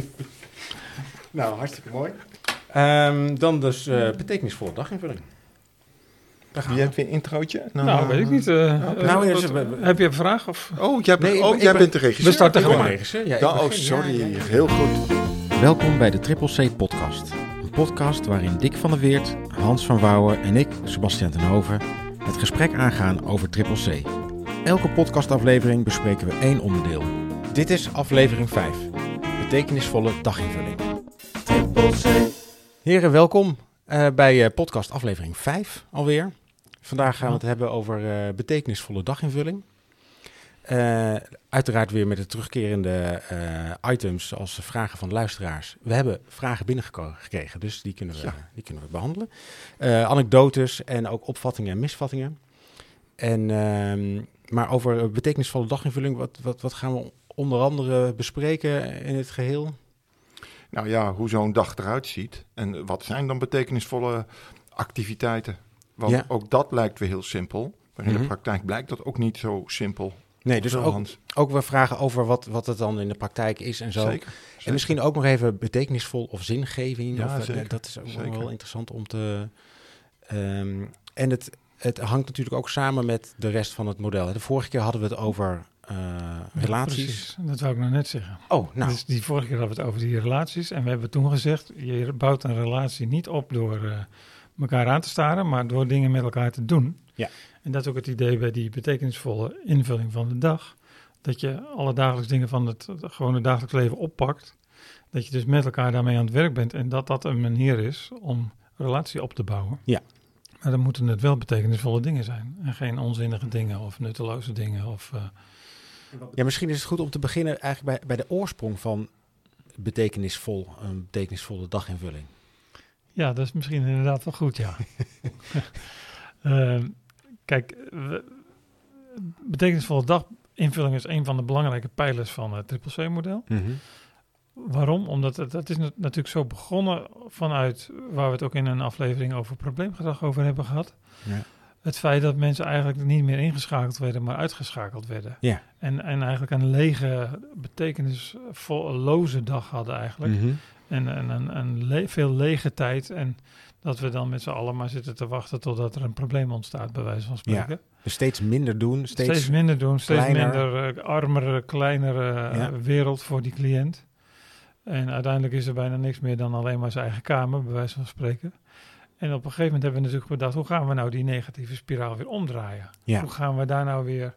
nou, hartstikke mooi. Ehm, dan dus uh, betekenisvolle daginvulling. Wie hebt weer een introotje? Nou, nou weet ik niet. Uh, nou, heb je een vraag? Of? Oh, jij, nee, oh, jij bent de regisseur. We starten gewoon. regisseur. Ja, oh, sorry. Heel goed. Welkom bij de Triple C podcast. Een podcast waarin Dick van der Weert, Hans van Wouwen en ik, Sebastian Tenhoven, het gesprek aangaan over Triple C. Elke podcastaflevering bespreken we één onderdeel. Dit is aflevering 5. Betekenisvolle daginvulling. Heren, welkom uh, bij uh, podcast aflevering 5 alweer. Vandaag gaan we het hebben over uh, betekenisvolle daginvulling. uiteraard weer met de terugkerende items zoals vragen van luisteraars. We hebben vragen binnengekregen, dus die kunnen we, die kunnen we behandelen. anekdotes en ook opvattingen en misvattingen. En, ehm, maar over betekenisvolle daginvulling, wat, wat, wat gaan we onder andere bespreken in het geheel? Nou ja, hoe zo'n dag eruit ziet. En wat zijn dan betekenisvolle activiteiten? Want ook dat lijkt weer heel simpel. Maar in de mhm. praktijk blijkt dat ook niet zo simpel. Nee, dus ook, ook we vragen over wat, wat het dan in de praktijk is en zo. Zeker, En misschien ook nog even betekenisvol of zingeving. Ja, of, zeker, dat is ook wel interessant om te... Um, en het, het hangt natuurlijk ook samen met de rest van het model. De vorige keer hadden we het over uh, relaties. dat wou ik nou net zeggen. Oh, nou. Dus die vorige keer hadden we het over die relaties. En we hebben toen gezegd, je bouwt een relatie niet op door uh, elkaar aan te staren, maar door dingen met elkaar te doen. Ja. En dat is ook het idee bij die betekenisvolle invulling van de dag. Dat je alle dagelijks dingen van het gewone dagelijks leven oppakt. Dat je dus met elkaar daarmee aan het werk bent. En dat dat een manier is om relatie op te bouwen. Ja. Maar dan moeten het wel betekenisvolle dingen zijn. En geen onzinnige dingen of nutteloze dingen of... Uh, ja, misschien is het goed om te beginnen eigenlijk bij, bij de oorsprong van betekenisvol, een betekenisvolle daginvulling. Ja, dat is misschien inderdaad wel goed, ja. uh, kijk, betekenisvolle daginvulling is een van de belangrijke pijlers van het Triple C-model. Mm Waarom? Omdat het, het is natuurlijk zo begonnen vanuit waar we het ook in een aflevering over probleemgedrag over hebben gehad. Ja het feit dat mensen eigenlijk niet meer ingeschakeld werden, maar uitgeschakeld werden. Ja. En, en eigenlijk een lege, betekenisloze dag hadden eigenlijk. Mhm. En, en veel lege tijd. En dat we dan met z'n allen maar zitten te wachten totdat er een probleem ontstaat, bij wijze van spreken. Ja. Dus steeds minder doen, steeds, steeds minder doen, steeds minder uh, armere, kleinere eh, wereld voor die cliënt. En uiteindelijk is er bijna niks meer dan alleen maar zijn eigen kamer, bij wijze van spreken. En op een gegeven moment hebben we natuurlijk bedacht, hoe gaan we nou die negatieve spiraal weer omdraaien? Hoe gaan we daar nou weer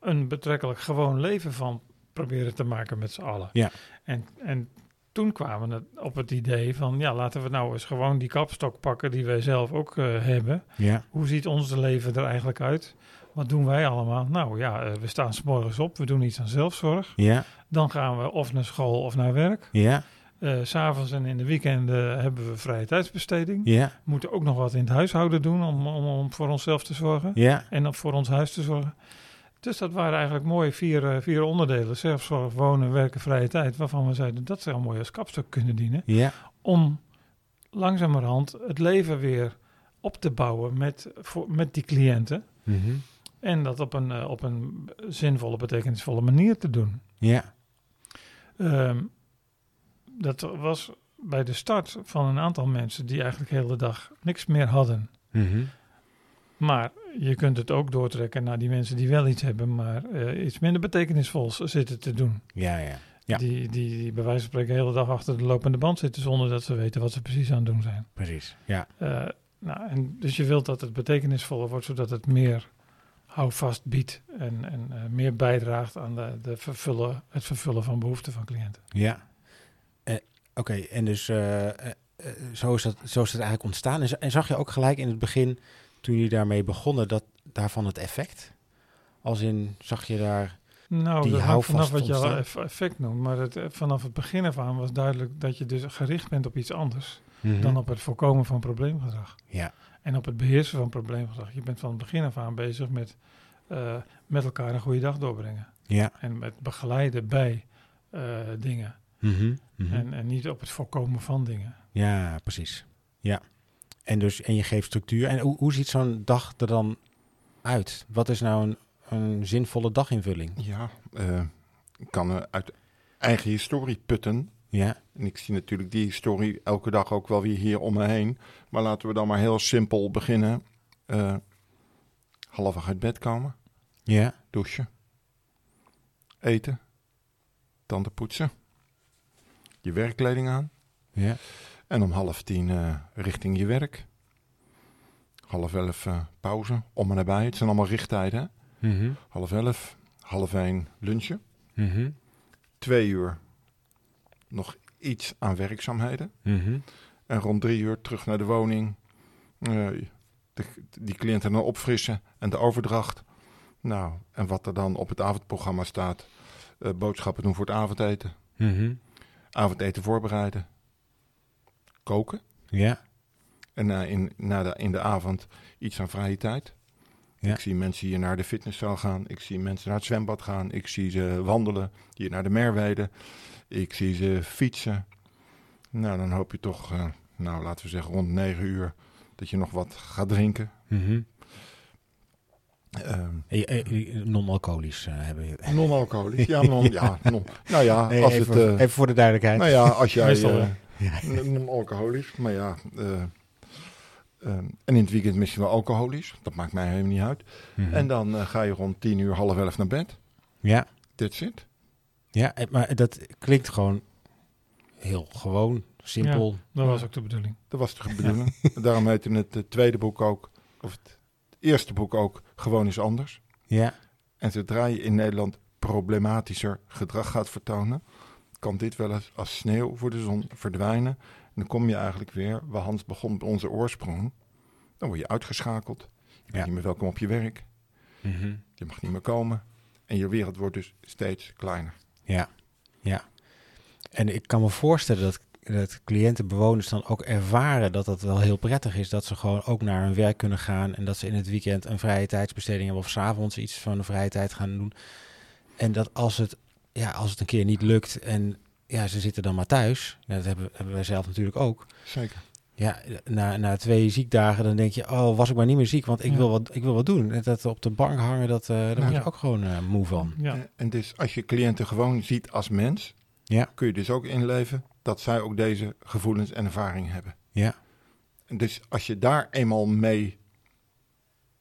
een betrekkelijk gewoon leven van proberen te maken met z'n allen? Ja. En, en toen kwamen we op het idee van, ja, laten we nou eens gewoon die kapstok pakken die wij zelf ook uh, hebben. Ja. Hoe ziet ons leven er eigenlijk uit? Wat doen wij allemaal? Nou ja, uh, we staan s morgens op, we doen iets aan zelfzorg. Ja. Dan gaan we of naar school of naar werk. Ja. Uh, S'avonds en in de weekenden hebben we vrije tijdsbesteding. Ja. We moeten ook nog wat in het huishouden doen om, om, om voor onszelf te zorgen. Ja. En om voor ons huis te zorgen. Dus dat waren eigenlijk mooie vier, uh, vier onderdelen. Zelfzorg, wonen, werken, vrije tijd. Waarvan we zeiden dat zou mooi als kapstok kunnen dienen. Ja. Om langzamerhand het leven weer op te bouwen met, voor, met die cliënten. Mm -hmm. En dat op een, uh, op een zinvolle, betekenisvolle manier te doen. Ja. Um, dat was bij de start van een aantal mensen die eigenlijk de hele dag niks meer hadden. Mhm. Maar je kunt het ook doortrekken naar die mensen die wel iets hebben, maar uh, iets minder betekenisvols zitten te doen. Ja, ja. ja. Die, die, die bij wijze van spreken de hele dag achter de lopende band zitten zonder dat ze weten wat ze precies aan het doen zijn. Precies, ja. Uh, nou, en dus je wilt dat het betekenisvoller wordt, zodat het meer houvast biedt en, en uh, meer bijdraagt aan de, de vervullen, het vervullen van behoeften van cliënten. Ja, Oké, en dus uh, uh, zo, is dat, zo is het eigenlijk ontstaan. En, en, zag je ook gelijk in het begin, toen jullie daarmee begonnen, dat daarvan het effect? Als in, zag je daar nou, die dat vanaf wat je al effect noemt. Maar het, vanaf het begin af aan was duidelijk dat je dus gericht bent op iets anders mm -hmm. dan op het voorkomen van probleemgedrag. Ja. En op het beheersen van probleemgedrag. Je bent van het begin af aan bezig met uh, met elkaar een goede dag doorbrengen. Ja. En met begeleiden bij dingen. Mm -hmm. En, en niet op het voorkomen van dingen. Ja, precies. Ja. En, dus, en je geeft structuur. En hoe, hoe ziet zo'n dag er dan uit? Wat is nou een, een zinvolle daginvulling? Ja, uh, ik kan uit eigen historie putten. Ja. En ik zie natuurlijk die historie elke dag ook wel weer hier om me heen. Maar laten we dan maar heel simpel beginnen. Uh, half uit bed komen. Ja. Douchen. Eten. Tanden poetsen. Je werkkleding aan. Ja. En om half tien uh, richting je werk. Half elf uh, pauze, om en nabij. Het zijn allemaal richttijden. Mm -hmm. Half elf, half één lunchen. Mm -hmm. Twee uur nog iets aan werkzaamheden. Mm -hmm. En rond drie uur terug naar de woning. Uh, de, die cliënten dan opfrissen en de overdracht. Nou, en wat er dan op het avondprogramma staat. Boodschappen doen voor het avondeten. Avondeten voorbereiden. Koken. Ja. En na in, na de, in de avond iets aan vrije tijd. Ja. Ik zie mensen hier naar de fitnesszaal gaan. Ik zie mensen naar het zwembad gaan. Ik zie ze wandelen. Hier naar de Merwede. Ik zie ze fietsen. Nou, dan hoop je toch, uh, nou laten we zeggen rond negen uur, dat je nog wat gaat drinken. Mm -hmm. Um, Non-alcoholisch uh, hebben we. Non-alcoholisch, ja, non, ja. non. Nou ja, Nee, als even, het... Uh, even voor de duidelijkheid. nou ja, als jij... Uh, non-alcoholisch, maar ja... uh, um, en in het weekend misschien wel alcoholisch. Dat maakt mij helemaal niet uit. Mhm. En dan uh, ga je rond tien uur, half elf naar bed. Ja. That's it. ja, maar dat klinkt gewoon heel gewoon, simpel. Dat was ook de bedoeling. Dat was de bedoeling. Daarom heette het, het tweede boek ook, of het eerste boek ook, Gewoon is anders. Ja. En zodra je in Nederland problematischer gedrag gaat vertonen, kan dit wel eens als sneeuw voor de zon verdwijnen. En dan kom je eigenlijk weer, waar Hans begon met onze oorsprong. Dan word je uitgeschakeld. Je bent Ja. niet meer welkom op je werk. Mhm. Je mag niet meer komen. En je wereld wordt dus steeds kleiner. Ja, ja. En ik kan me voorstellen dat, dat cliënten, bewoners dan ook ervaren dat dat wel heel prettig is. Dat ze gewoon ook naar hun werk kunnen gaan en dat ze in het weekend een vrije tijdsbesteding hebben of s'avonds iets van de vrije tijd gaan doen. En dat als het, ja, als het een keer niet lukt en ja, ze zitten dan maar thuis. Ja, dat hebben, hebben wij zelf natuurlijk ook. Zeker. Ja, na, na twee ziekdagen dan denk je, oh, was ik maar niet meer ziek, want ik, Ja. wil, wat, ik wil wat doen. En dat op de bank hangen, dat, eh daar word je Ja. ook gewoon eh, moe van. Ja, En- En dus als je cliënten gewoon ziet als mens, Ja. kun je dus ook inleven dat zij ook deze gevoelens en ervaring hebben. Ja, En dus als je daar eenmaal mee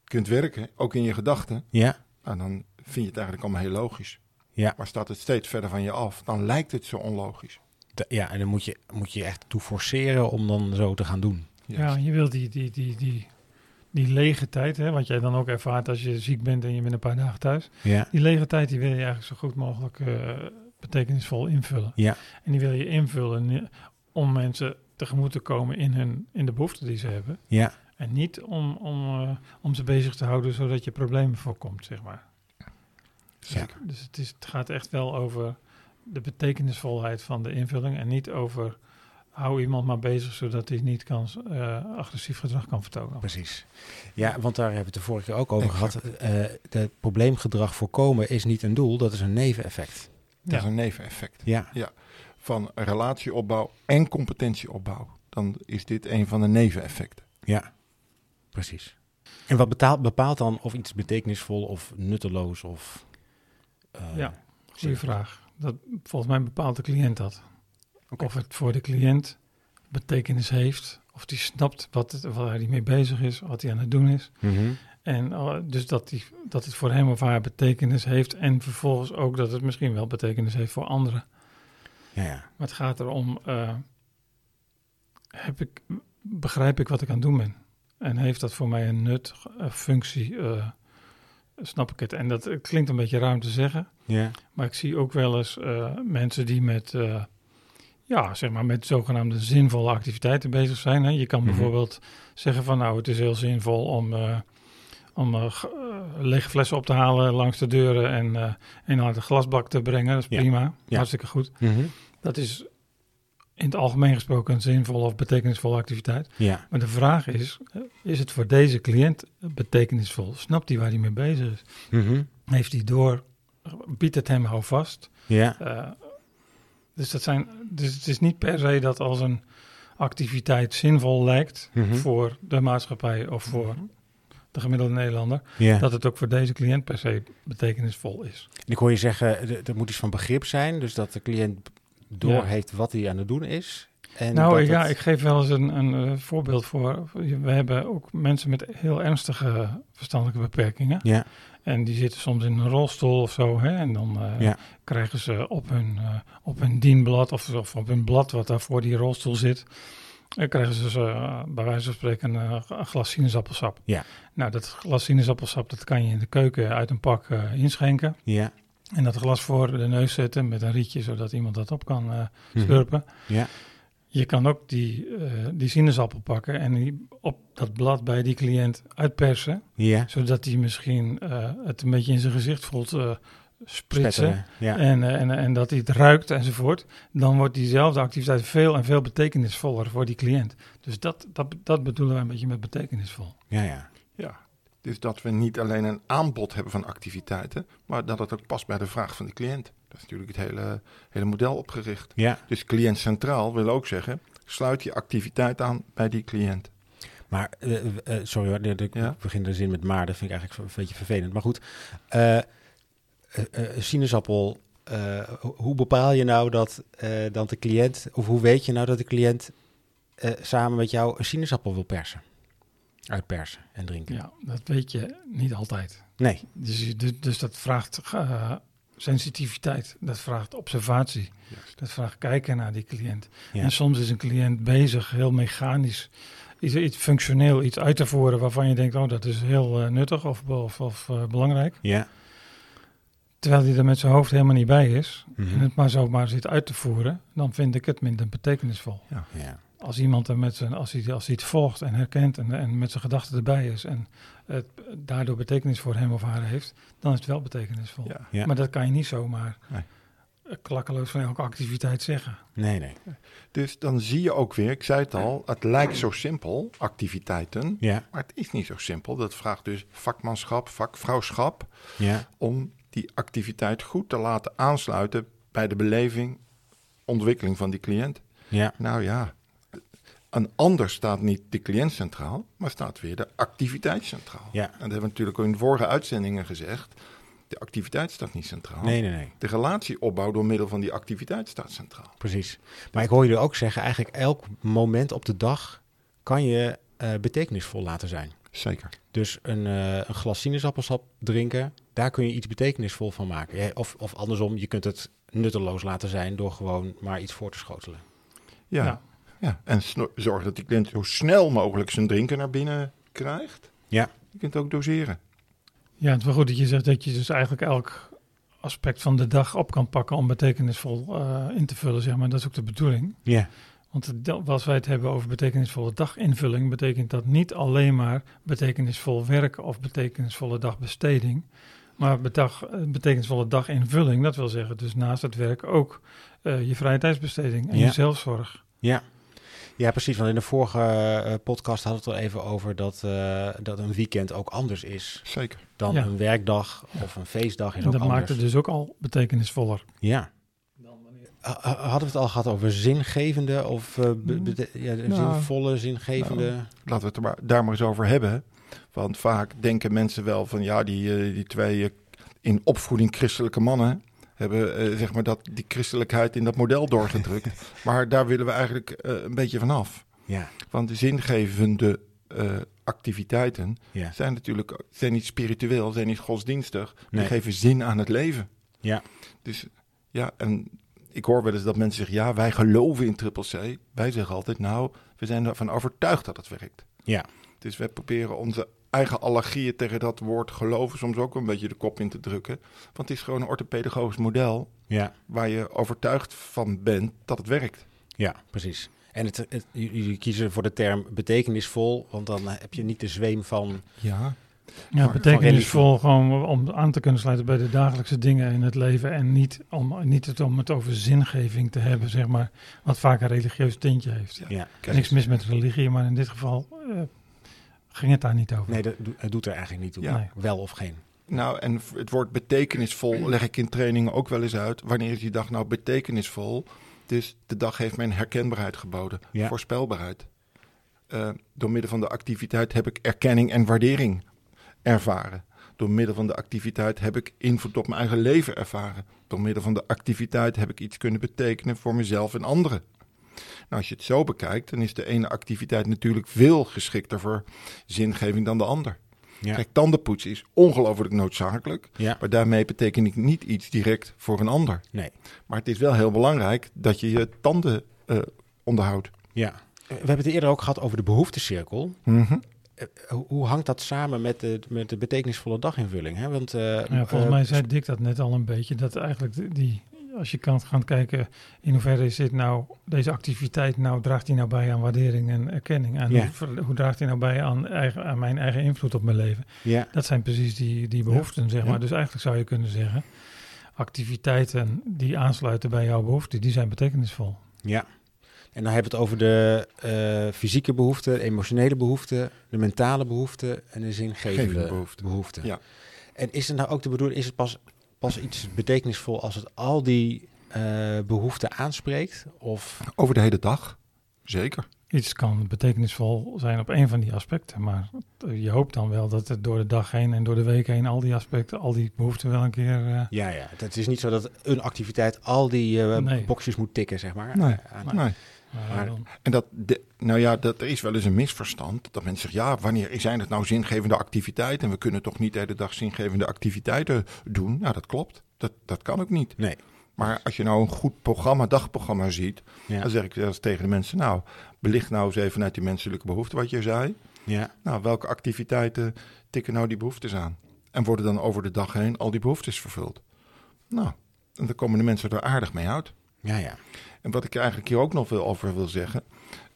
kunt werken, ook in je gedachten, ja, nou, dan vind je het eigenlijk allemaal heel logisch. Ja. Maar staat het steeds verder van je af, dan lijkt het zo onlogisch. Ja en dan moet je, moet je echt toe forceren om dan zo te gaan doen. ja je wil die, die, die, die, die lege tijd, hè, wat jij dan ook ervaart als je ziek bent en je bent een paar dagen thuis. Ja, Die lege tijd die wil je eigenlijk zo goed mogelijk eh, betekenisvol invullen. Ja. En die wil je invullen om mensen tegemoet te komen in, hun, in de behoeften die ze hebben. ja, En niet om, om, eh, om ze bezig te houden zodat je problemen voorkomt, zeg maar. Zeker. Dus het, is, het gaat echt wel over de betekenisvolheid van de invulling en niet over hou iemand maar bezig zodat hij niet kan, eh, agressief gedrag kan vertonen. precies. Ja, want daar hebben we het de vorige keer ook over Exact. gehad. Eh het probleemgedrag voorkomen is niet een doel, dat is een neveneffect. Dat Ja. is een neveneffect Ja, van relatieopbouw en competentieopbouw. Dan is dit een van de neveneffecten. ja, precies. En wat betaalt, bepaalt dan of iets betekenisvol of nutteloos of... eh, Ja. Goeie vraag. Dat, volgens mij bepaalt de cliënt dat. Of het voor de cliënt betekenis heeft, of die snapt wat het, waar hij mee bezig is, wat hij aan het doen is. mhm. En eh, dus dat, die, dat het voor hem of haar betekenis heeft en vervolgens ook dat het misschien wel betekenis heeft voor anderen. Ja, ja. Maar het gaat erom, eh, heb ik, begrijp ik wat ik aan het doen ben? En heeft dat voor mij een nut, een functie? eh, snap ik het? En dat klinkt een beetje ruim te zeggen. Ja, Maar ik zie ook wel eens mensen die met, ja, zeg maar met zogenaamde zinvolle activiteiten bezig zijn. Hè. Je kan Mhm. bijvoorbeeld zeggen van nou, het is heel zinvol om, om eh, lege flessen op te halen langs de deuren en, eh en naar de glasbak te brengen. Dat is Ja. prima, Ja. hartstikke goed. Mhm. Dat is in het algemeen gesproken een zinvolle of betekenisvolle activiteit. ja, Maar de vraag is, eh, is het voor deze cliënt betekenisvol? Snapt hij waar hij mee bezig is? Mhm. Heeft hij door? Biedt het hem houvast? ja, dus, dat zijn, dus het is niet per se dat als een activiteit zinvol lijkt Mhm. voor de maatschappij of voor de gemiddelde Nederlander, dat het ook voor deze cliënt per se betekenisvol is. En ik hoor je zeggen, er- er moet iets van begrip zijn. Dus dat de cliënt doorheeft wat hij aan het doen is. En nou ja, ik geef wel eens een, een, voorbeeld voor. We hebben ook mensen met heel ernstige verstandelijke beperkingen. Ja. En die zitten soms in een rolstoel of zo. Hè, en dan uh, krijgen ze op hun, uh, op hun dienblad of, of, op hun blad wat daar voor die rolstoel zit. Dan krijgen ze uh, bij wijze van spreken een, glas sinaasappelsap. Ja. Nou, dat glas sinaasappelsap dat kan je in de keuken uit een pak inschenken. Ja. En dat glas voor de neus zetten met een rietje, zodat iemand dat op kan uh, slurpen. Ja. Je kan ook die, uh, die sinaasappel pakken en die op dat blad bij die cliënt uitpersen. Ja. Zodat hij misschien uh, het een beetje in zijn gezicht voelt spritsen. Ja. En, en, en dat hij het ruikt enzovoort. Dan wordt diezelfde activiteit veel en veel betekenisvoller voor die cliënt. Dus dat, dat, dat bedoelen wij een beetje met betekenisvol. Ja, ja. Ja, dus dat we niet alleen een aanbod hebben van activiteiten, maar dat het ook past bij de vraag van de cliënt. Dat is natuurlijk het hele, hele model opgericht. Ja. Dus cliënt centraal wil ook zeggen, sluit je activiteit aan bij die cliënt. Maar, uh, uh, sorry hoor, ik ja? begin de zin met maar, dat vind ik eigenlijk een beetje vervelend. Maar goed, uh, sinaasappel, hoe bepaal je nou dat, dan de cliënt, of hoe weet je nou dat de cliënt samen met jou een sinaasappel wil persen? Uitpersen en drinken. Ja, dat weet je niet altijd. Nee. Dus, dus, dus dat vraagt sensitiviteit, dat vraagt observatie, dat vraagt kijken naar die cliënt. Ja. En soms is een cliënt bezig, heel mechanisch, iets, iets functioneel, iets uit te voeren waarvan je denkt, oh dat is heel uh, nuttig of, of, of uh, belangrijk. Ja. Terwijl hij er met zijn hoofd helemaal niet bij is Mhm. en het maar zomaar zit uit te voeren, dan vind ik het minder betekenisvol. Ja. Ja. Als iemand er met zijn, als hij, als hij het volgt en herkent en, en met zijn gedachten erbij is en het daardoor betekenis voor hem of haar heeft, dan is het wel betekenisvol. Ja. Ja. Maar dat kan je niet zomaar Nee. klakkeloos van elke activiteit zeggen. Nee, nee. Dus dan zie je ook weer, ik zei het al, het lijkt zo simpel, activiteiten, Ja, maar het is niet zo simpel. Dat vraagt dus vakmanschap, vakvrouwschap, ja, om die activiteit goed te laten aansluiten bij de beleving, ontwikkeling van die cliënt. ja. Nou ja, een ander staat niet de cliënt centraal, maar staat weer de activiteit centraal. Ja. En dat hebben we natuurlijk ook in de vorige uitzendingen gezegd. De activiteit staat niet centraal. Nee, nee, nee. De relatieopbouw door middel van die activiteit staat centraal. Precies. Maar ik hoor jullie ook zeggen, eigenlijk elk moment op de dag kan je eh, betekenisvol laten zijn. Zeker. Dus een, eh, een glas sinaasappelsap drinken, daar kun je iets betekenisvol van maken. Ja, Of, of andersom, je kunt het nutteloos laten zijn door gewoon maar iets voor te schotelen. Ja. Ja. ja. En zorg dat die cliënt zo snel mogelijk zijn drinken naar binnen krijgt. Ja. Je kunt ook doseren. Ja, het is wel goed dat je zegt dat je dus eigenlijk elk aspect van de dag op kan pakken om betekenisvol eh, in te vullen, zeg maar. Dat is ook de bedoeling. Ja, Want als wij het hebben over betekenisvolle daginvulling, betekent dat niet alleen maar betekenisvol werk of betekenisvolle dagbesteding, maar bedag, eh, betekenisvolle daginvulling. Dat wil zeggen dus naast het werk ook eh, je vrije tijdsbesteding en Ja. je zelfzorg. ja. Ja, precies. Want in de vorige eh, podcast hadden we het al even over dat, eh, dat een weekend ook anders is Zeker. dan Ja. een werkdag of een feestdag is En ook dat anders. maakt het dus ook al betekenisvoller. Ja. Ha- ha- Hadden we het al gehad over zingevende of bete- ja, Nou, zinvolle, zingevende? Laten we het er maar, daar maar eens over hebben. Want vaak denken mensen wel van ja, die, eh, die twee eh, in opvoeding christelijke mannen hebben zeg maar dat, die christelijkheid in dat model doorgedrukt. maar daar willen we eigenlijk een beetje vanaf. Ja, Want de zingevende activiteiten ja, zijn natuurlijk zijn niet spiritueel, zijn niet godsdienstig. Nee. Die geven zin aan het leven. ja, Dus ja, en ik hoor wel eens dat mensen zeggen: ja, wij geloven in triple C. Wij zeggen altijd: nou, we zijn ervan overtuigd dat het werkt. ja, Dus wij proberen onze eigen allergieën tegen dat woord geloven soms ook een beetje de kop in te drukken. Want het is gewoon een orthopedagogisch model ja, waar je overtuigd van bent dat het werkt. ja, precies. En het, het, jullie kiezen voor de term betekenisvol, want dan heb je niet de zweem van... Ja, Ja, Van- betekenisvol gewoon om aan te kunnen sluiten bij de dagelijkse dingen in het leven en niet om, niet het, om het over zingeving te hebben, zeg maar, wat vaak een religieus tintje heeft. Ja. Ja, kijk Niks mis met religie, maar in dit geval eh, ging het daar niet over. nee, dat, het doet er eigenlijk niet toe. Ja. Nee. Wel of geen. Nou, en het woord betekenisvol leg ik in trainingen ook wel eens uit. Wanneer is die dag nou betekenisvol? Dus de dag heeft mij een herkenbaarheid geboden, Ja. voorspelbaarheid. Eh, door middel van de activiteit heb ik erkenning en waardering ervaren. Door middel van de activiteit heb ik invloed op mijn eigen leven ervaren. Door middel van de activiteit heb ik iets kunnen betekenen voor mezelf en anderen. Nou, als je het zo bekijkt, dan is de ene activiteit natuurlijk veel geschikter voor zingeving dan de ander. Ja. Kijk, tandenpoetsen is ongelooflijk noodzakelijk. Ja. Maar daarmee betekent ik niet iets direct voor een ander. Nee. Maar het is wel heel belangrijk dat je je tanden uh, onderhoudt. Ja. We hebben het eerder ook gehad over de behoeftecirkel. Mm hoe hangt dat samen met de, met de betekenisvolle daginvulling? Hè? Want, uh, ja, volgens mij zei Dick dat net al een beetje. Dat eigenlijk die, als je kan gaan kijken in hoeverre is dit nou, deze activiteit nou, draagt die nou bij aan waardering en erkenning? En hoe, hoe, draagt die nou bij aan, eigen, aan mijn eigen invloed op mijn leven? Ja. Dat zijn precies die, die behoeften, zeg maar. Dus eigenlijk zou je kunnen zeggen, activiteiten die aansluiten bij jouw behoeften, die zijn betekenisvol. Ja. En dan hebben we het over de uh, fysieke behoeften, emotionele behoeften, de mentale behoeften en de zingevende behoeften. behoeften. Ja. En is het nou ook de bedoeling, is het pas pas iets betekenisvol als het al die uh, behoeften aanspreekt? Of? Over de hele dag, zeker. Iets kan betekenisvol zijn op een van die aspecten, maar je hoopt dan wel dat het door de dag heen en door de week heen al die aspecten, al die behoeften wel een keer. Uh... Ja, ja. Het is niet zo dat een activiteit al die uh, nee. boxjes moet tikken, zeg maar. Nee, nee. Maar, en dat, de, nou ja, dat er is wel eens een misverstand. Dat mensen zeggen, ja, wanneer zijn het nou zingevende activiteiten? En we kunnen toch niet de hele dag zingevende activiteiten doen? Nou, dat klopt. Dat, dat kan ook niet. Nee. Maar als je nou een goed programma, dagprogramma ziet, dan zeg ik zelfs tegen de mensen, nou, belicht nou eens even vanuit die menselijke behoeften wat je zei. Ja. Nou, welke activiteiten tikken nou die behoeftes aan? En worden dan over de dag heen al die behoeftes vervuld? Nou, en dan komen de mensen er aardig mee uit. Ja, ja. En wat ik eigenlijk hier ook nog veel over wil zeggen,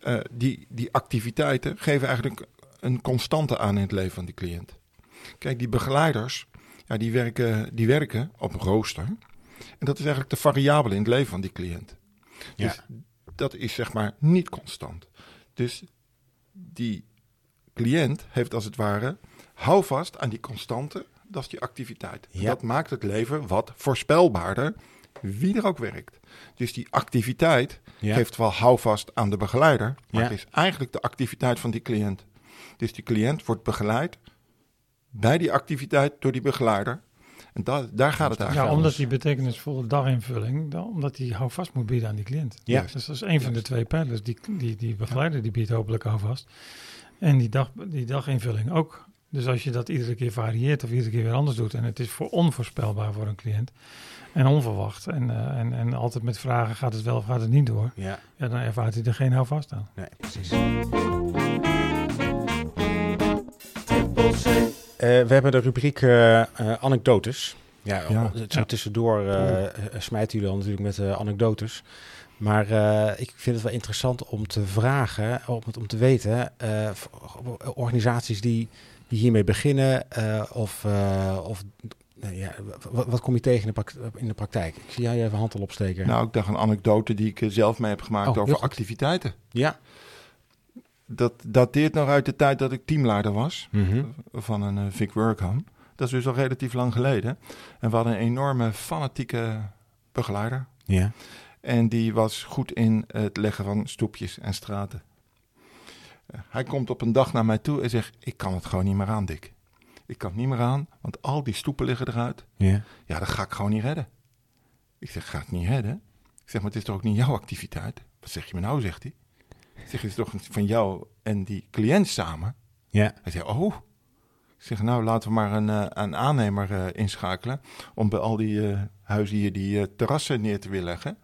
uh, die, die activiteiten geven eigenlijk een constante aan in het leven van die cliënt. Kijk, die begeleiders, ja, die, werken, die werken op een rooster. En dat is eigenlijk de variabele in het leven van die cliënt. Ja. Dus dat is zeg maar niet constant. Dus die cliënt heeft als het ware, hou vast aan die constante, dat is die activiteit. Ja. Dat maakt het leven wat voorspelbaarder, wie er ook werkt. Dus die activiteit Ja. geeft wel houvast aan de begeleider, maar Ja. het is eigenlijk de activiteit van die cliënt. Dus die cliënt wordt begeleid bij die activiteit door die begeleider. En da- daar gaat het Ja, eigenlijk om. omdat die betekenisvolle daginvulling, dan, omdat die houvast moet bieden aan die cliënt. Ja. Dus dat is een van de twee pijlers. Die, die, die begeleider die biedt hopelijk houvast. En die, dag, die daginvulling ook. Dus als je dat iedere keer varieert of iedere keer weer anders doet en het is voor onvoorspelbaar voor een cliënt en onverwacht en, eh, en, en altijd met vragen gaat het wel of gaat het niet door, Ja, ja, dan ervaart hij er geen houvast aan. nee, precies. Eh, we hebben de rubriek eh, anekdotes. Ja, Ja. Zo Ja. tussendoor smijten jullie al natuurlijk met eh, anekdotes. Maar eh, ik vind het wel interessant om te vragen, om, het- om te weten, eh, organisaties die, die hiermee beginnen, eh, of, eh, of ja, wat, wat kom je tegen in de, prak- in de praktijk? Ik zie jij even hand al opsteken. Nou, ik dacht een anekdote die ik eh, zelf mee heb gemaakt Oh, over activiteiten. ja. Dat dateert nog uit de tijd dat ik teamleider was Mhm. van een eh, Vic Workham. Dat is dus al relatief lang geleden. En we hadden een enorme fanatieke begeleider. Ja. En die was goed in het leggen van stoepjes en straten. Eh, Hij komt op een dag naar mij toe en zegt: Ik kan het gewoon niet meer aan, Dick. Ik kan het niet meer aan, want al die stoepen liggen eruit. Ja. Ja, dat ga ik gewoon niet redden. Ik zeg: Ga het niet redden? Ik zeg: Maar het is toch ook niet jouw activiteit? Wat zeg je me nou? zegt hij. Ik zeg: Het is toch van jou en die cliënt samen? Ja. Hij zei: Oh. Ik zeg: Nou, laten we maar een, eh, een aannemer eh, inschakelen. om bij al die eh, huizen hier die terrassen neer te willen leggen.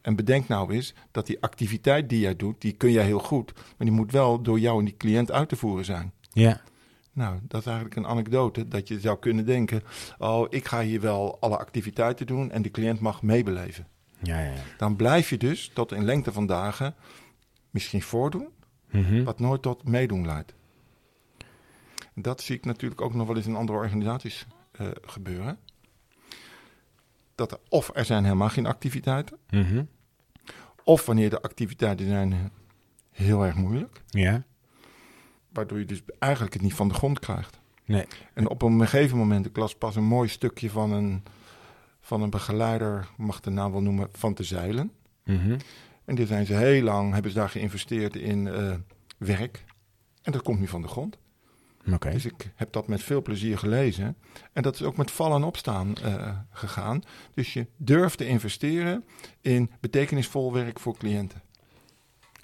En bedenk nou eens dat die activiteit die jij doet, die kun jij heel goed. Maar die moet wel door jou en die cliënt uit te voeren zijn. Ja. Nou, dat is eigenlijk een anekdote. Dat je zou kunnen denken: Oh, ik ga hier wel alle activiteiten doen en de cliënt mag meebeleven. Ja, ja. Dan blijf je dus tot in lengte van dagen misschien voordoen, Mhm. wat nooit tot meedoen leidt. Dat zie ik natuurlijk ook nog wel eens in andere organisaties eh, gebeuren. Dat er, of er zijn helemaal geen activiteiten, Mhm. of wanneer de activiteiten zijn heel erg moeilijk, Ja. Waardoor je dus eigenlijk het niet van de grond krijgt. Nee. En op een gegeven moment, ik las pas een mooi stukje van een, van een begeleider, mag de naam wel noemen, van te zeilen. Mhm. En die zijn ze heel lang, hebben ze daar geïnvesteerd in eh, werk. En dat komt niet van de grond. Oké. Dus ik heb dat met veel plezier gelezen. En dat is ook met vallen en opstaan eh, gegaan. Dus je durft te investeren in betekenisvol werk voor cliënten.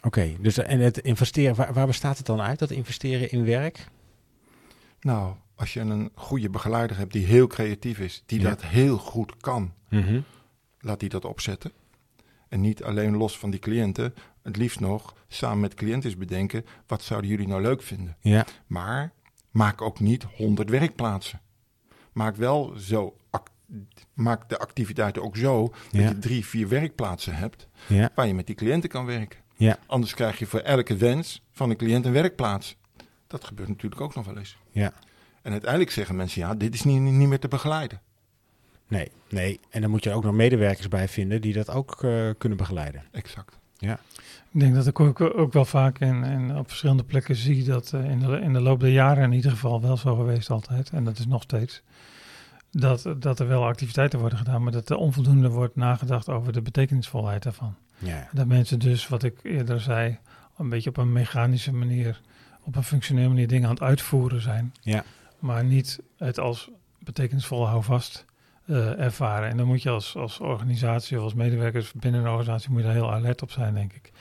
Oké, dus en het investeren, waar, waar bestaat het dan uit, dat investeren in werk? Nou, als je een goede begeleider hebt die heel creatief is, die Ja. dat heel goed kan, Mhm. laat die dat opzetten. En niet alleen los van die cliënten. Het liefst nog samen met cliënten bedenken, wat zouden jullie nou leuk vinden? Ja, Maar maak ook niet 100 werkplaatsen. Maak wel zo, maak de activiteiten ook zo dat Ja. je drie, vier werkplaatsen hebt ja, waar je met die cliënten kan werken. Ja. Anders krijg je voor elke wens van een cliënt een werkplaats. Dat gebeurt natuurlijk ook nog wel eens. ja. En uiteindelijk zeggen mensen, ja, dit is niet, niet meer te begeleiden. Nee, nee. En dan moet je ook nog medewerkers bij vinden die dat ook eh, kunnen begeleiden. Exact. Ik denk dat ik ook, ook wel vaak en, en op verschillende plekken zie dat eh, in, de, in de loop der jaren in ieder geval wel zo geweest altijd. En dat is nog steeds. Dat, dat er wel activiteiten worden gedaan, maar dat er onvoldoende wordt nagedacht over de betekenisvolheid daarvan. Ja, Dat mensen dus, wat ik eerder zei, een beetje op een mechanische manier, op een functionele manier dingen aan het uitvoeren zijn. Ja. Maar niet het als betekenisvolle houvast eh, ervaren. En dan moet je als, als organisatie of als medewerkers binnen een organisatie moet je daar heel alert op zijn, denk ik.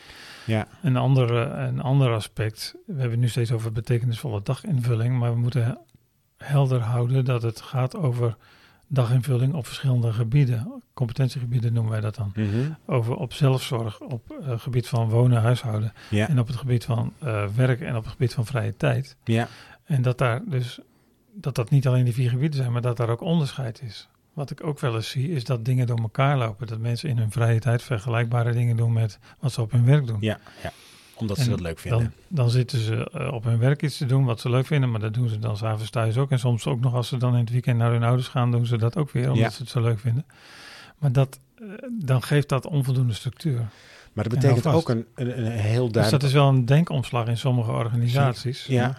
ja, Een ander, eh, een ander aspect, we hebben het nu steeds over betekenisvolle daginvulling, maar we moeten helder houden dat het gaat over daginvulling op verschillende gebieden. Competentiegebieden noemen wij dat dan. Mhm. Over op zelfzorg, op het gebied van wonen, huishouden ja, en op het gebied van eh, werk en op het gebied van vrije tijd. ja, En dat daar dus dat dat niet alleen die vier gebieden zijn, maar dat daar ook onderscheid is. Wat ik ook wel eens zie, is dat dingen door elkaar lopen. Dat mensen in hun vrije tijd vergelijkbare dingen doen met wat ze op hun werk doen. ja, ja. Omdat ze dat leuk vinden. Dan, dan zitten ze eh, op hun werk iets te doen wat ze leuk vinden, maar dat doen ze dan s'avonds thuis ook. En soms ook nog als ze dan in het weekend naar hun ouders gaan, doen ze dat ook weer, omdat Ja. ze het zo leuk vinden. Maar dat, eh, dan geeft dat onvoldoende structuur. maar dat en betekent ook een, een, een heel Dus duidelijk... dat is wel een denkomslag in sommige organisaties. Ja,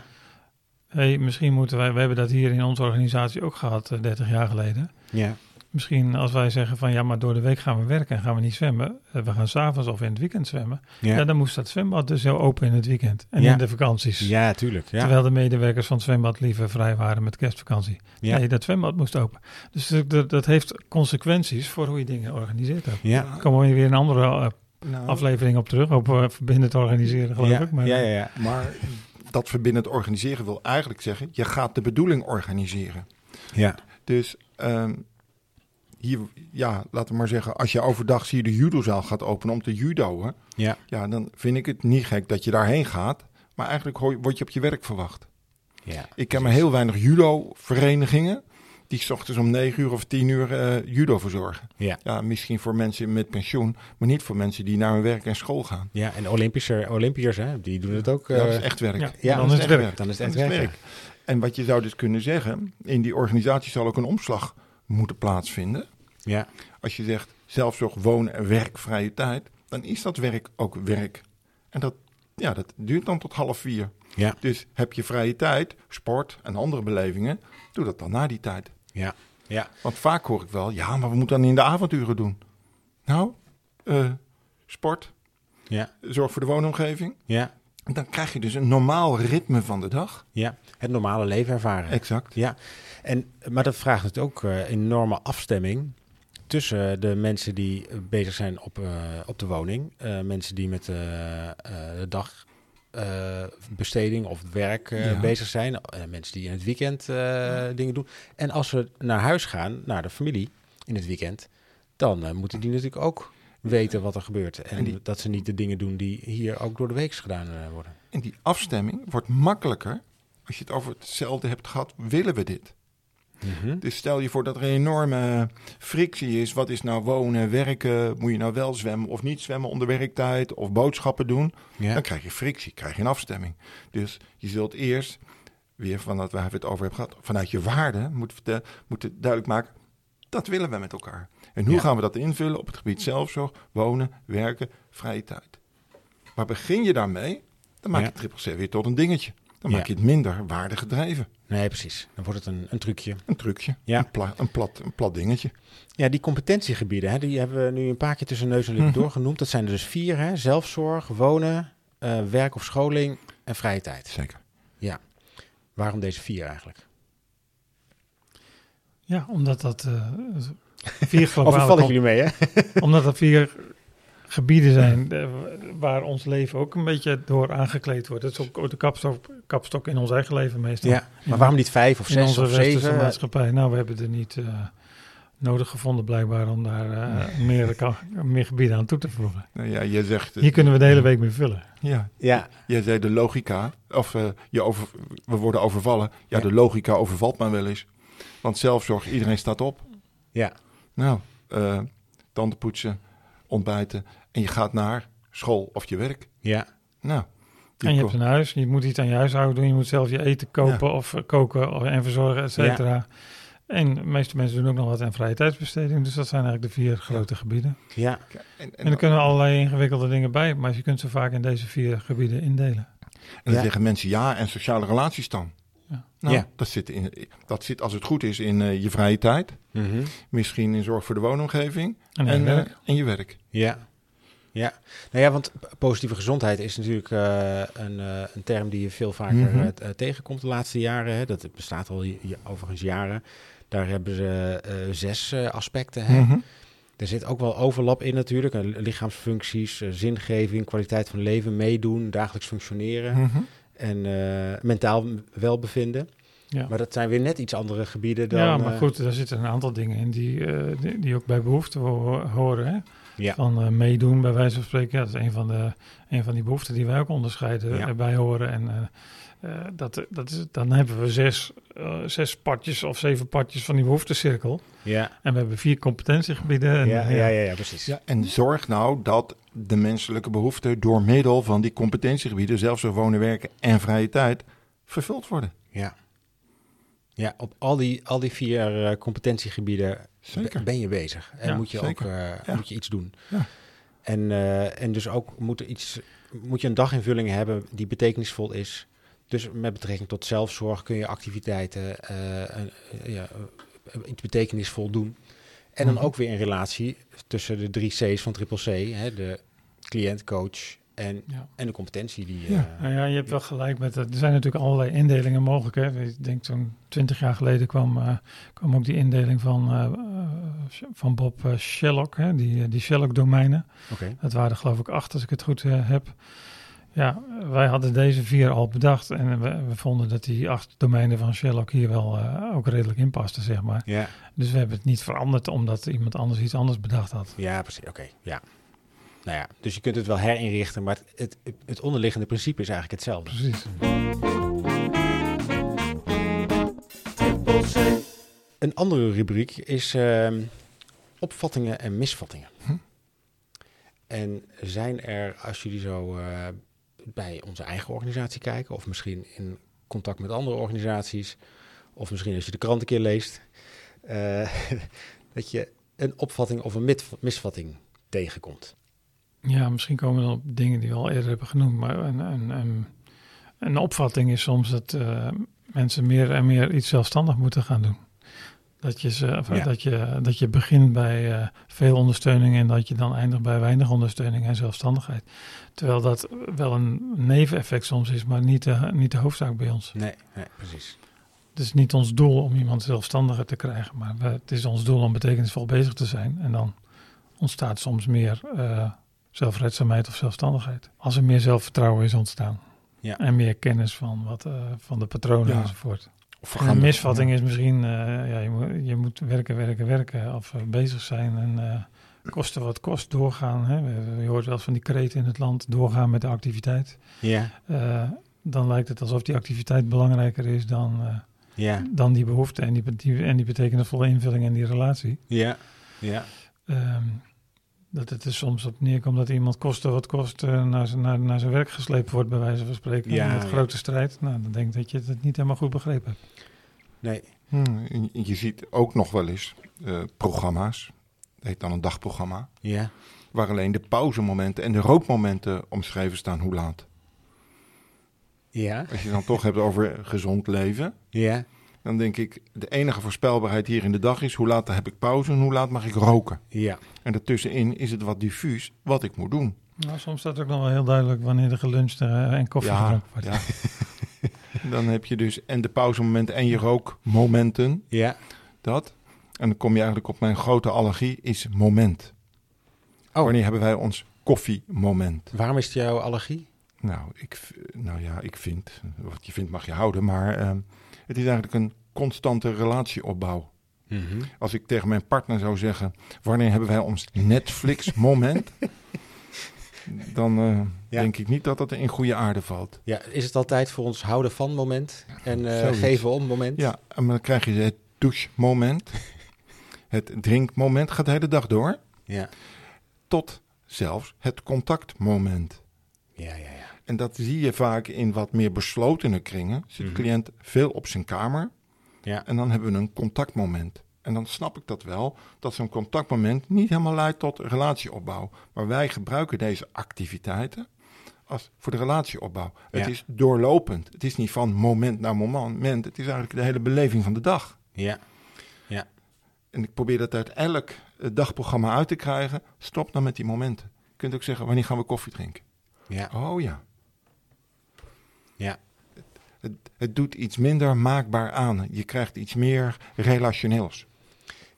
Hey, misschien moeten wij, we hebben dat hier in onze organisatie ook gehad, eh, 30 jaar geleden. ja, Misschien als wij zeggen van ja, maar door de week gaan we werken en gaan we niet zwemmen. eh, We gaan s'avonds of in het weekend zwemmen. Ja. ja, dan moest dat zwembad dus heel open in het weekend en Ja. in de vakanties. ja, tuurlijk. Ja, Terwijl de medewerkers van het zwembad liever vrij waren met kerstvakantie. ja, Nee, dat zwembad moest open. Dus dat, dat, heeft consequenties voor hoe je dingen organiseert ook. ja, komen we weer een andere eh, Nou, aflevering op terug, op uh, verbindend organiseren geloof ja, ik. Maar, ja, ja, ja. Maar dat verbindend organiseren wil eigenlijk zeggen, je gaat de bedoeling organiseren. ja. Dus ehm, hier, ja, laten we maar zeggen, als je overdag zie je de judozaal gaat openen om te judoën. Ja. Ja, dan vind ik het niet gek dat je daarheen gaat. Maar eigenlijk word je op je werk verwacht. ja. Ik ken maar heel weinig judo-verenigingen die 's ochtends om 9 uur of 10 uur eh, judo verzorgen. Ja. ja, misschien voor mensen met pensioen, maar niet voor mensen die naar hun werk en school gaan. Ja, en Olympische, Olympiërs, hè, die doen het ook. ja, dat eh, is echt werk. ja, ja, dan is het werk. Dan is het echt werk. En wat je zou dus kunnen zeggen, in die organisatie zal ook een omslag moeten plaatsvinden. Ja, Als je zegt zelfzorg, wonen en werk, vrije tijd, dan is dat werk ook werk. En dat, ja, dat duurt dan tot half vier. Ja. Dus heb je vrije tijd, sport en andere belevingen, doe dat dan na die tijd. ja, ja. Want vaak hoor ik wel, ja, maar we moeten dan in de avonduren doen. Nou, eh, sport, Ja, zorg voor de woonomgeving. ja, En dan krijg je dus een normaal ritme van de dag. ja. Het normale leven ervaren. Exact. Ja, en, maar dat vraagt natuurlijk ook eh, enorme afstemming tussen de mensen die bezig zijn op, eh, op de woning, eh, mensen die met de dagbesteding of het werk Ja. bezig zijn, mensen die in het weekend dingen doen. En als we naar huis gaan, naar de familie in het weekend, dan moeten die natuurlijk ook weten wat er gebeurt. En, En die- dat ze niet de dingen doen die hier ook door de week gedaan worden. En die afstemming wordt makkelijker als je het over hetzelfde hebt gehad. Willen we dit? Mhm. Dus stel je voor dat er een enorme frictie is. Wat is nou wonen, werken? Moet je nou wel zwemmen of niet zwemmen onder werktijd? Of boodschappen doen? Dan krijg je frictie, krijg je een afstemming. Dus je zult eerst, weer van dat we het over hebben gehad, vanuit je waarde moeten duidelijk maken. Dat willen we met elkaar. En hoe Ja. gaan we dat invullen op het gebied zelfzorg, wonen, werken, vrije tijd? Maar begin je daarmee, dan maak Ja. je triple C weer tot een dingetje. Dan Ja. maak je het minder waardegedreven. Nee, precies. Dan wordt het een, een trucje. Een trucje, Ja. een, pla- een, plat, een plat dingetje. Ja, die competentiegebieden, hè, die hebben we nu een paar keer tussen neus en lippen Mhm. doorgenoemd. Dat zijn er dus vier, hè? zelfzorg, wonen, eh, werk of scholing en vrije tijd. Zeker. Waarom deze vier eigenlijk? Ja, omdat dat uh, vier globale... vallen jullie mee, hè? omdat dat vier gebieden zijn waar ons leven ook een beetje door aangekleed wordt. Dat is ook de kapstok, kapstok in ons eigen leven meestal. Ja, maar waarom niet vijf of zes in onze of zeven? maatschappij. Nou, we hebben er niet uh, nodig gevonden blijkbaar om daar uh, meer, meer gebieden aan toe te voegen. Nou ja, je zegt... Hier kunnen we de hele week mee vullen. Ja, ja. je zei de logica, of uh, je over, we worden overvallen. Ja, ja, de logica overvalt mij wel eens. Want zelfzorg, iedereen staat op. Ja. Nou, tanden poetsen, ontbijten en je gaat naar school of je werk. Ja. Nou. En je hebt een huis, je moet iets aan je huishouden doen, je moet zelf je eten kopen of koken of, en verzorgen, et cetera. En de meeste mensen doen ook nog wat aan vrije tijdsbesteding. Dus dat zijn eigenlijk de vier grote gebieden. Ja. En, en, er kunnen allerlei ingewikkelde dingen bij, maar je kunt ze vaak in deze vier gebieden indelen. En dan zeggen mensen ja en sociale relaties dan. Ja. Nou, ja. Dat, zit in, dat zit als het goed is in uh, je vrije tijd. Mm -hmm. Misschien in zorg voor de woonomgeving. En, en, uh, en je werk. Ja. Ja, nou ja, want positieve gezondheid is natuurlijk uh, een, uh, een, term die je veel vaker mm -hmm. uh, tegenkomt de laatste jaren. Hè. Dat bestaat al overigens jaren. Daar hebben ze zes aspecten. Hè. Mm -hmm. Er zit ook wel overlap in natuurlijk. lichaamsfuncties, zingeving, kwaliteit van leven, meedoen, dagelijks functioneren mm -hmm. En mentaal welbevinden. Ja. Maar dat zijn weer net iets andere gebieden dan... Ja, maar goed, daar zitten een aantal dingen in die, die, die, ook bij behoeften horen. Hè? Ja. Van uh, meedoen, bij wijze van spreken. Ja, dat is een van, de, een van die behoeften die wij ook onderscheiden ja. bij horen. En uh, uh, dat, dat is, dan hebben we zes, zes partjes of zeven partjes van die behoeftecirkel. Ja. En we hebben vier competentiegebieden. En, ja, ja, ja, ja, precies. Ja, en zorg nou dat de menselijke behoeften door middel van die competentiegebieden, zelfs wonen, werken en vrije tijd, vervuld worden. Ja. Ja, op al die, al die vier competentiegebieden Zeker. ben je bezig. En moet, je ook, uh, moet je iets doen. Ja. En, uh, en dus ook moet, er iets, moet je een daginvulling hebben die betekenisvol is. Dus met betrekking tot zelfzorg kun je activiteiten uh, ja, iets betekenisvol doen. En dan mm. ook weer in relatie tussen de drie C's van Triple C. Hè, de cliënt, coach en, ja. en de competentie die... Ja. Uh, nou ja, je hebt wel gelijk met het. Er zijn natuurlijk allerlei indelingen mogelijk. Hè. Ik denk zo'n twintig jaar geleden kwam, uh, kwam ook die indeling van, uh, van Bob Sherlock, hè, die, die Sherlock-domeinen. Okay. Dat waren er geloof ik acht, als ik het goed heb. Ja, wij hadden deze vier al bedacht en we, we, vonden dat die acht domeinen van Sherlock hier wel ook redelijk in pasten, zeg maar. Ja. Dus we hebben het niet veranderd omdat iemand anders iets anders bedacht had. Ja, precies. Oké, ja. Nou ja, dus je kunt het wel herinrichten, maar het, het, het onderliggende principe is eigenlijk hetzelfde. Precies. Een andere rubriek is uh, opvattingen en misvattingen. Hm? En zijn er, als jullie zo uh, bij onze eigen organisatie kijken, of misschien in contact met andere organisaties, of misschien als je de krant een keer leest, uh, dat je een opvatting of een misvatting tegenkomt. Ja, misschien komen we dan op dingen die we al eerder hebben genoemd. Maar een, een, een, een opvatting is soms dat uh, mensen meer en meer iets zelfstandig moeten gaan doen. Dat je, ze, ja. dat je, dat je begint bij uh, veel ondersteuning en dat je dan eindigt bij weinig ondersteuning en zelfstandigheid. Terwijl dat wel een neveneffect soms is, maar niet de, niet de hoofdzaak bij ons. Nee, nee precies. Het is niet ons doel om iemand zelfstandiger te krijgen, maar we, het is ons doel om betekenisvol bezig te zijn. En dan ontstaat soms meer uh, zelfredzaamheid of zelfstandigheid. Als er meer zelfvertrouwen is ontstaan. Ja. En meer kennis van, wat, uh, van de patronen ja. enzovoort. Of en een misvatting ja. is misschien, uh, ja, je, moet, je moet werken, werken, werken of uh, bezig zijn en kosten wat kost doorgaan. Hè. Je hoort wel eens van die kreten in het land, doorgaan met de activiteit. Ja. dan lijkt het alsof die activiteit belangrijker is dan, ja. dan die behoefte en die, die, en die betekenisvolle invulling en die relatie. Ja, ja. Um, dat het er soms op neerkomt dat iemand kosten wat kost uh, naar, naar, naar zijn werk gesleept wordt, bij wijze van spreken. Ja, met grote strijd. Nou, dan denk ik dat je het niet helemaal goed begrepen hebt. Nee. Hmm, je ziet ook nog wel eens uh, programma's, dat heet dan een dagprogramma, ja. waar alleen de pauzemomenten en de rookmomenten omschreven staan hoe laat. Ja. Als je dan toch hebt over gezond leven. Ja. Dan denk ik, de enige voorspelbaarheid hier in de dag is hoe laat heb ik pauze en hoe laat mag ik roken. Ja. En daartussenin is het wat diffuus wat ik moet doen. Nou, soms staat ook nog wel heel duidelijk wanneer er geluncht en koffie ja, gedronken wordt. Ja. Dan heb je dus en de pauzemomenten en je rookmomenten. Ja. Dat. En dan kom je eigenlijk op mijn grote allergie, is moment. Oh. Wanneer hebben wij ons koffiemoment? Waarom is het jouw allergie? Nou, ik, nou ja, ik vind, wat je vindt mag je houden, maar ehm, het is eigenlijk een constante relatieopbouw. Mhm. Als ik tegen mijn partner zou zeggen, wanneer hebben wij ons Netflix-moment? dan eh, Ja. denk ik niet dat dat in goede aarde valt. Ja, is het altijd voor ons houden van moment en eh, geven om moment? Ja, en dan krijg je het douche-moment, het drinkmoment, gaat de hele dag door, Ja. tot zelfs het contactmoment. Ja, ja, ja. En dat zie je vaak in wat meer beslotene kringen. Zit de Mhm. cliënt veel op zijn kamer Ja. en dan hebben we een contactmoment. En dan snap ik dat wel, dat zo'n contactmoment niet helemaal leidt tot relatieopbouw. Maar wij gebruiken deze activiteiten als voor de relatieopbouw. Het Ja. is doorlopend. Het is niet van moment naar moment. Het is eigenlijk de hele beleving van de dag. Ja. En ik probeer dat uit elk eh, dagprogramma uit te krijgen. Stop dan met die momenten. Je kunt ook zeggen, wanneer gaan we koffie drinken? Ja. Oh ja. Ja. Het, het doet iets minder maakbaar aan. Je krijgt iets meer relationeels.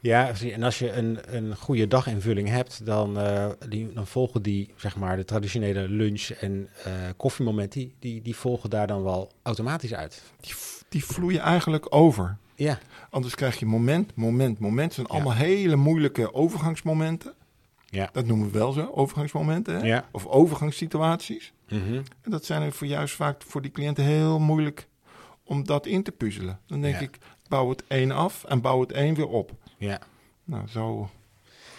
Ja, en als je een, een goede daginvulling hebt, dan, eh, die, dan volgen die, zeg maar, de traditionele lunch- en eh koffiemoment, die, die, die volgen daar dan wel automatisch uit. Die, die vloeien eigenlijk over. Ja, Anders krijg je moment, moment, moment. Het zijn Ja. allemaal hele moeilijke overgangsmomenten. Ja. Dat noemen we wel zo, overgangsmomenten. Hè? ja. Of overgangssituaties. Mhm. En dat zijn er voor juist vaak voor die cliënten heel moeilijk om dat in te puzzelen. Dan denk Ja. ik, bouw het één af en bouw het één weer op. ja. Nou, zo,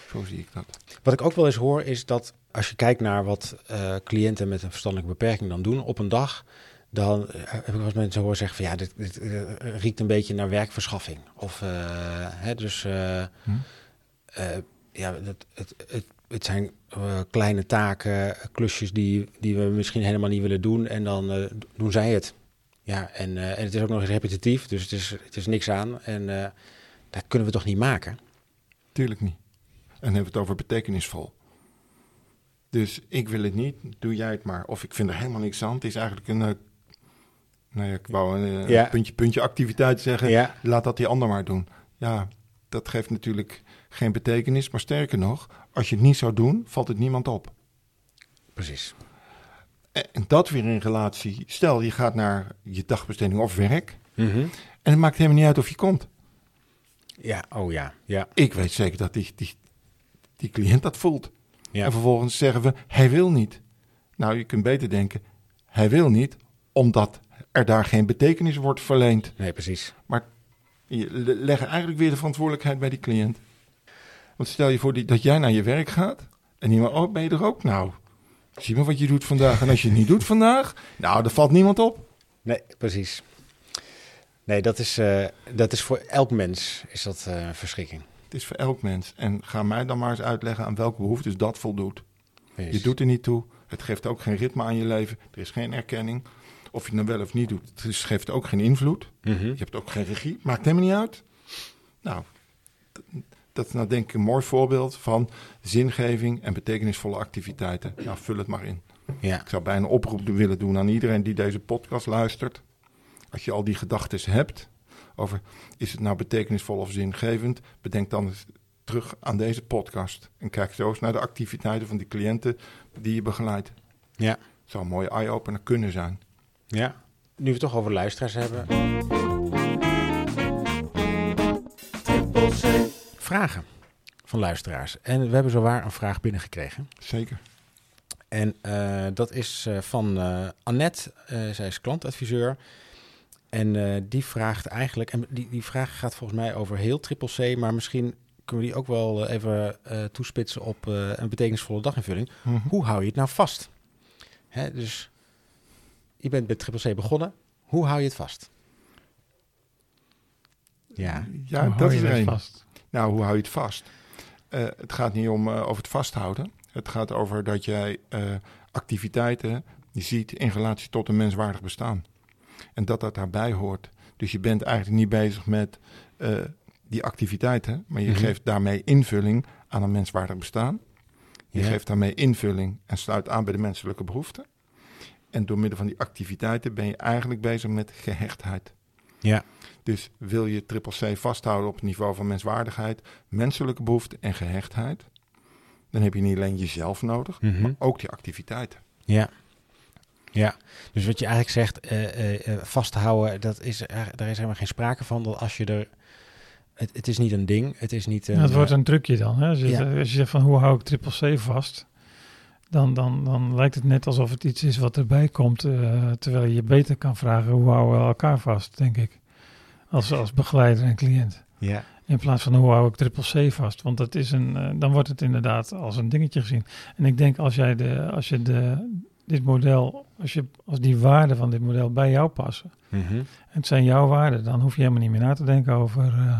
zo zie ik dat. Wat ik ook wel eens hoor, is dat als je kijkt naar wat eh, cliënten met een verstandelijke beperking dan doen op een dag, dan eh, heb ik wel eens mensen horen zeggen van ja, dit, dit eh, riekt een beetje naar werkverschaffing. Of, eh, hè, dus, Hm? Ja, het, het, het, het zijn eh, kleine taken, klusjes die, die we misschien helemaal niet willen doen en dan eh, doen zij het. Ja, en, eh, en het is ook nog eens repetitief, dus het is, het is niks aan en dat kunnen we toch niet maken? Tuurlijk niet. En dan hebben we het over betekenisvol. Dus ik wil het niet, doe jij het maar. Of ik vind er helemaal niks aan. Het is eigenlijk een, nou ja, ik wou een Ja. puntje, puntje activiteit zeggen. Ja, Laat dat die ander maar doen. Ja, dat geeft natuurlijk geen betekenis. Maar sterker nog, als je het niet zou doen, valt het niemand op. precies. En dat weer in relatie. Stel, je gaat naar je dagbesteding of werk. Mhm. En het maakt helemaal niet uit of je komt. Ja, oh ja, ja. Ik weet zeker dat die, die, die cliënt dat voelt. Ja. En vervolgens zeggen we, hij wil niet. Nou, je kunt beter denken, hij wil niet, omdat er daar geen betekenis wordt verleend. Nee, precies. Je le- legt eigenlijk weer de verantwoordelijkheid bij die cliënt. Want stel je voor die, dat jij naar je werk gaat en iemand, oh, ben je er ook? Nou, zie maar wat je doet vandaag. En als je het niet doet vandaag, nou, er valt niemand op. Nee, precies. Nee, dat is, eh, dat is voor elk mens is dat een verschrikking. Het is voor elk mens. En ga mij dan maar eens uitleggen aan welke behoeftes dat voldoet. Je doet er niet toe. Het geeft ook geen ritme aan je leven. Er is geen erkenning. Of je het nou wel of niet doet. Het is- geeft ook geen invloed. Mhm. Je hebt ook geen regie. Maakt helemaal niet uit. Nou, dat is nou denk ik een mooi voorbeeld van zingeving en betekenisvolle activiteiten. Ja, vul het maar in. Ja, Ik zou bijna een oproep willen doen aan iedereen die deze podcast luistert. Als je al die gedachten hebt over is het nou betekenisvol of zingevend, bedenk dan eens terug aan deze podcast. En kijk zo eens naar de activiteiten van die cliënten die je begeleidt. ja, Het zou een mooie eye-opener kunnen zijn. Ja. Nu we het toch over luisteraars hebben. Vragen van luisteraars. En we hebben zowaar een vraag binnengekregen. Zeker. En eh, dat is eh, van eh, Annette. Zij is klantadviseur. En die vraagt eigenlijk, en die, die vraag gaat volgens mij over heel triple C, maar misschien kunnen we die ook wel even toespitsen op een betekenisvolle daginvulling. Mhm. Hoe hou je het nou vast? Hè, dus je bent met triple C begonnen. Hoe hou je het vast? Ja, Ja, Hoe dat hou is er vast? Nou, hoe hou je het vast? Eh, het gaat niet om eh, over het vasthouden. Het gaat over dat jij eh, activiteiten ziet in relatie tot een menswaardig bestaan. En dat dat daarbij hoort. Dus je bent eigenlijk niet bezig met eh, die activiteiten, maar je Mhm. geeft daarmee invulling aan een menswaardig bestaan. Je geeft daarmee invulling en sluit aan bij de menselijke behoeften. En door middel van die activiteiten ben je eigenlijk bezig met gehechtheid. Ja. Dus wil je triple C vasthouden op het niveau van menswaardigheid, menselijke behoeften en gehechtheid, dan heb je niet alleen jezelf nodig, Mhm. maar ook die activiteiten. Ja. Ja, dus wat je eigenlijk zegt, eh, eh, eh, vasthouden, dat is, eigenlijk- daar is helemaal geen sprake van. Dat als je er, het, het is niet een ding, het is niet een... dat wordt een trucje dan. Hè? Als, je, Ja. als je zegt van hoe hou ik triple C vast, dan, dan, dan lijkt het net alsof het iets is wat erbij komt. eh, terwijl je beter kan vragen hoe houden we elkaar vast, denk ik. Als, als begeleider en cliënt. ja. In plaats van hoe hou ik triple C vast. Want dat is een, eh, dan wordt het inderdaad als een dingetje gezien. En ik denk als jij de, als je de, dit model, als, je, als die waarden van dit model bij jou passen. Mhm. En het zijn jouw waarden, dan hoef je helemaal niet meer na te denken over eh,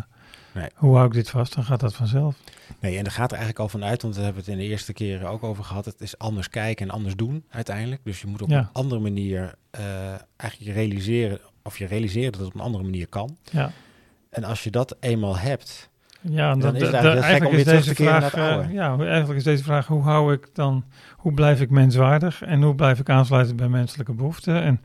Nee. hoe hou ik dit vast. Dan gaat dat vanzelf. Nee, en daar gaat er eigenlijk al van uit, want daar hebben we het in de eerste keren ook over gehad. Het is anders kijken en anders doen uiteindelijk. Dus je moet op Ja. een andere manier eh, eigenlijk realiseren, of je realiseert dat het op een andere manier kan. Ja. En als je dat eenmaal hebt, Ja, en Dan dat, is het eigenlijk gek om weer terug te keren naar het vraag, eh, ja, eigenlijk is deze vraag, hoe hou ik dan, hoe blijf ik menswaardig en hoe blijf ik aansluiten bij menselijke behoeften? En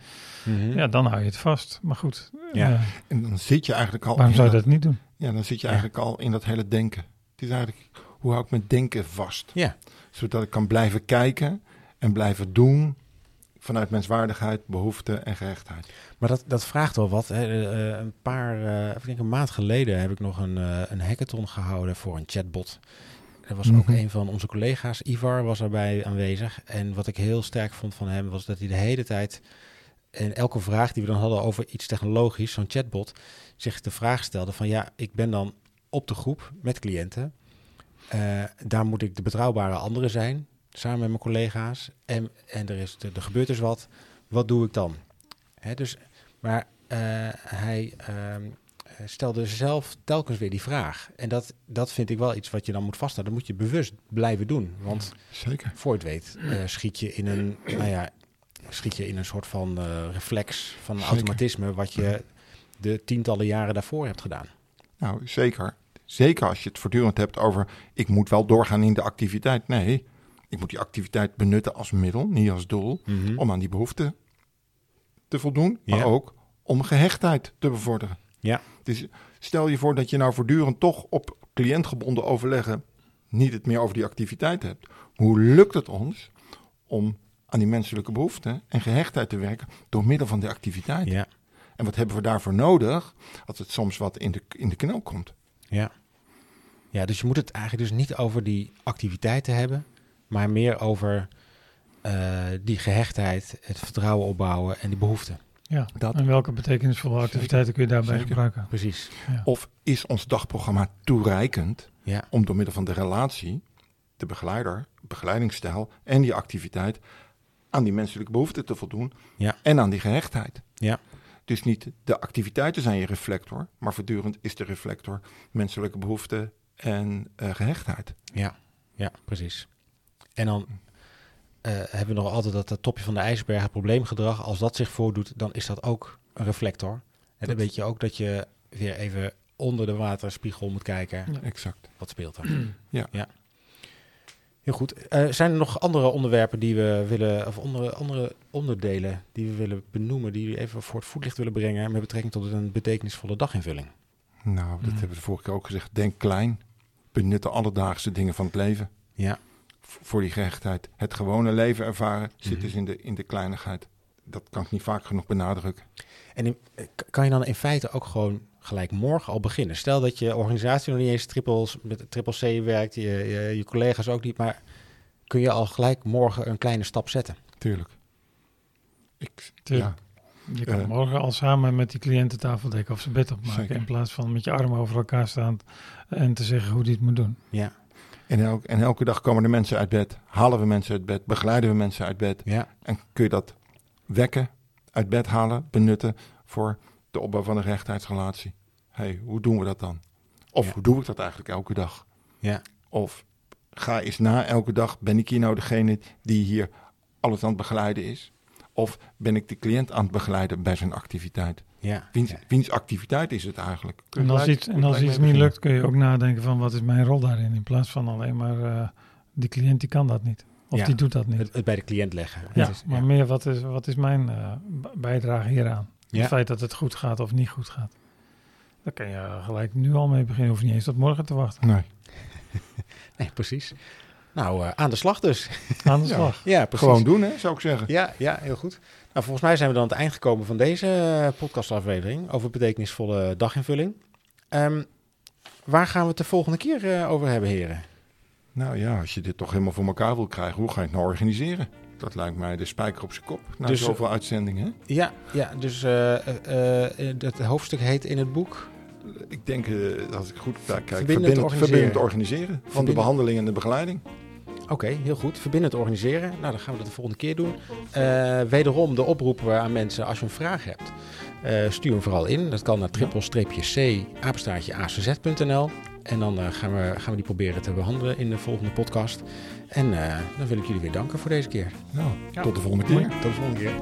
ja, dan hou je het vast. Maar goed, Ja. eh, En dan zit je eigenlijk al. waarom zou je dat- dat niet doen? Ja, dan zit je eigenlijk al in dat hele denken. Het is eigenlijk, hoe hou ik mijn denken vast? Ja. Zodat ik kan blijven kijken en blijven doen vanuit menswaardigheid, behoefte en gehechtheid. Maar dat, dat vraagt wel wat. Hè. Eh, eh, een paar, eh, ik denk een maand geleden heb ik nog een, een hackathon gehouden voor een chatbot. Er was ook Mhm. een van onze collega's, Ivar, was erbij aanwezig. En wat ik heel sterk vond van hem, was dat hij de hele tijd... En elke vraag die we dan hadden over iets technologisch, zo'n chatbot, zich de vraag stelde van ja, ik ben dan op de groep met cliënten. Eh, daar moet ik de betrouwbare andere zijn, samen met mijn collega's. En, en er, is, er gebeurt dus wat. Wat doe ik dan? Hè, dus, maar eh, hij ehm, eh, stelde zelf telkens weer die vraag. En dat, dat vind ik wel iets wat je dan moet vasthouden. Dat moet je bewust blijven doen. Want Zeker. voor het weet, eh, schiet je in een, nou ja, schiet je in een soort van eh, reflex van Zeker. automatisme wat je de tientallen jaren daarvoor hebt gedaan. Nou, zeker. Zeker als je het voortdurend hebt over, ik moet wel doorgaan in de activiteit. Nee, ik moet die activiteit benutten als middel, niet als doel, om aan die behoefte te voldoen, maar ook om gehechtheid te bevorderen. Ja. Dus stel je voor dat je nou voortdurend toch op cliëntgebonden overleggen niet het meer over die activiteit hebt. Hoe lukt het ons om aan die menselijke behoeften en gehechtheid te werken door middel van die activiteit? Ja, En wat hebben we daarvoor nodig als het soms wat in de, in de knel komt? ja. Ja, dus je moet het eigenlijk dus niet over die activiteiten hebben, maar meer over eh, die gehechtheid, het vertrouwen opbouwen en die behoeften. Ja. Dat, En welke betekenisvolle activiteiten kun je daarbij Zeker. gebruiken? Precies. Ja. of is ons dagprogramma toereikend Ja, om door middel van de relatie, de begeleider, begeleidingsstijl en die activiteit aan die menselijke behoeften te voldoen Ja. en aan die gehechtheid? Ja. Dus niet de activiteiten zijn je reflector, maar voortdurend is de reflector menselijke behoeften en eh, gehechtheid. ja, ja, precies. En dan eh, hebben we nog altijd dat, dat topje van de ijsberg, het probleemgedrag. Als dat zich voordoet, dan is dat ook een reflector. En dan weet je ook dat je weer even onder de waterspiegel moet kijken. Ja. Exact. Wat speelt er? Ja. ja. Heel goed. Eh, zijn er nog andere onderwerpen die we willen, of andere, andere onderdelen die we willen benoemen, die we even voor het voetlicht willen brengen met betrekking tot een betekenisvolle daginvulling? Nou, dat Mm. hebben we de vorige keer ook gezegd. Denk klein. Benut de alledaagse dingen van het leven. Ja, v- voor die gehechtheid. Het gewone leven ervaren zit Mhm. dus in de, in de kleinigheid. Dat kan ik niet vaak genoeg benadrukken. en in- eh, kan je dan in feite ook gewoon gelijk morgen al beginnen? Stel dat je organisatie nog niet eens trippels, met triple C werkt, je, je, je collega's ook niet, maar kun je al gelijk morgen een kleine stap zetten? Tuurlijk. Ik, Tuurlijk. ja, Je kan Eh. morgen al samen met die cliënten tafeldekken of zijn bed opmaken. Zeker. In plaats van met je armen over elkaar staan en te zeggen hoe die het moet doen. Ja, en, elk, en elke dag komen er mensen uit bed. Halen we mensen uit bed. Begeleiden we mensen uit bed. ja, En kun je dat wekken, uit bed halen, benutten voor de opbouw van een rechtheidsrelatie. hey, hoe doen we dat dan? Of Ja. hoe doe ik dat eigenlijk elke dag? ja, Of ga eens na elke dag, ben ik hier nou degene die hier alles aan het begeleiden is? Of ben ik de cliënt aan het begeleiden bij zijn activiteit? ja. Wiens, ja. wiens activiteit is het eigenlijk? Kun En als gelijk- iets, en als iets niet lukt, kun je ook nadenken van wat is mijn rol daarin. In plaats van alleen maar eh, die cliënt die kan dat niet. Of die doet dat niet. Het, bij de cliënt leggen. Ja, is, maar meer wat is, wat is mijn uh, bijdrage hieraan? Het feit dat het goed gaat of niet goed gaat. Daar kan je gelijk nu al mee beginnen. Hoef je niet eens tot morgen te wachten. Nee. nee, precies. Nou, uh, aan de slag dus. Aan de slag. ja, precies. Gewoon doen, hè, zou ik zeggen. Ja, ja, heel goed. Nou, volgens mij zijn we dan aan het eind gekomen van deze uh, podcastaflevering over betekenisvolle daginvulling. Um, waar gaan we het de volgende keer uh, over hebben, heren? Nou ja, als je dit toch helemaal voor elkaar wil krijgen, hoe ga je het nou organiseren? Dat lijkt mij de spijker op zijn kop na dus, zoveel uitzendingen. Ja, ja dus het hoofdstuk heet in het boek ik denk dat ik goed kijk, verbindend, organiseren. organiseren van de behandeling en de begeleiding. Oké, heel goed. Verbindend organiseren. Nou, dan gaan we dat de volgende keer doen. Uh, wederom de oproep aan mensen, als je een vraag hebt, uh, stuur hem vooral in. Dat kan naar triple-c apenstaartje acz.nl. En dan uh, gaan, we, gaan we die proberen te behandelen in de volgende podcast. En dan wil ik jullie weer danken voor deze keer. Nou, ja. tot de volgende keer. Tot de volgende keer.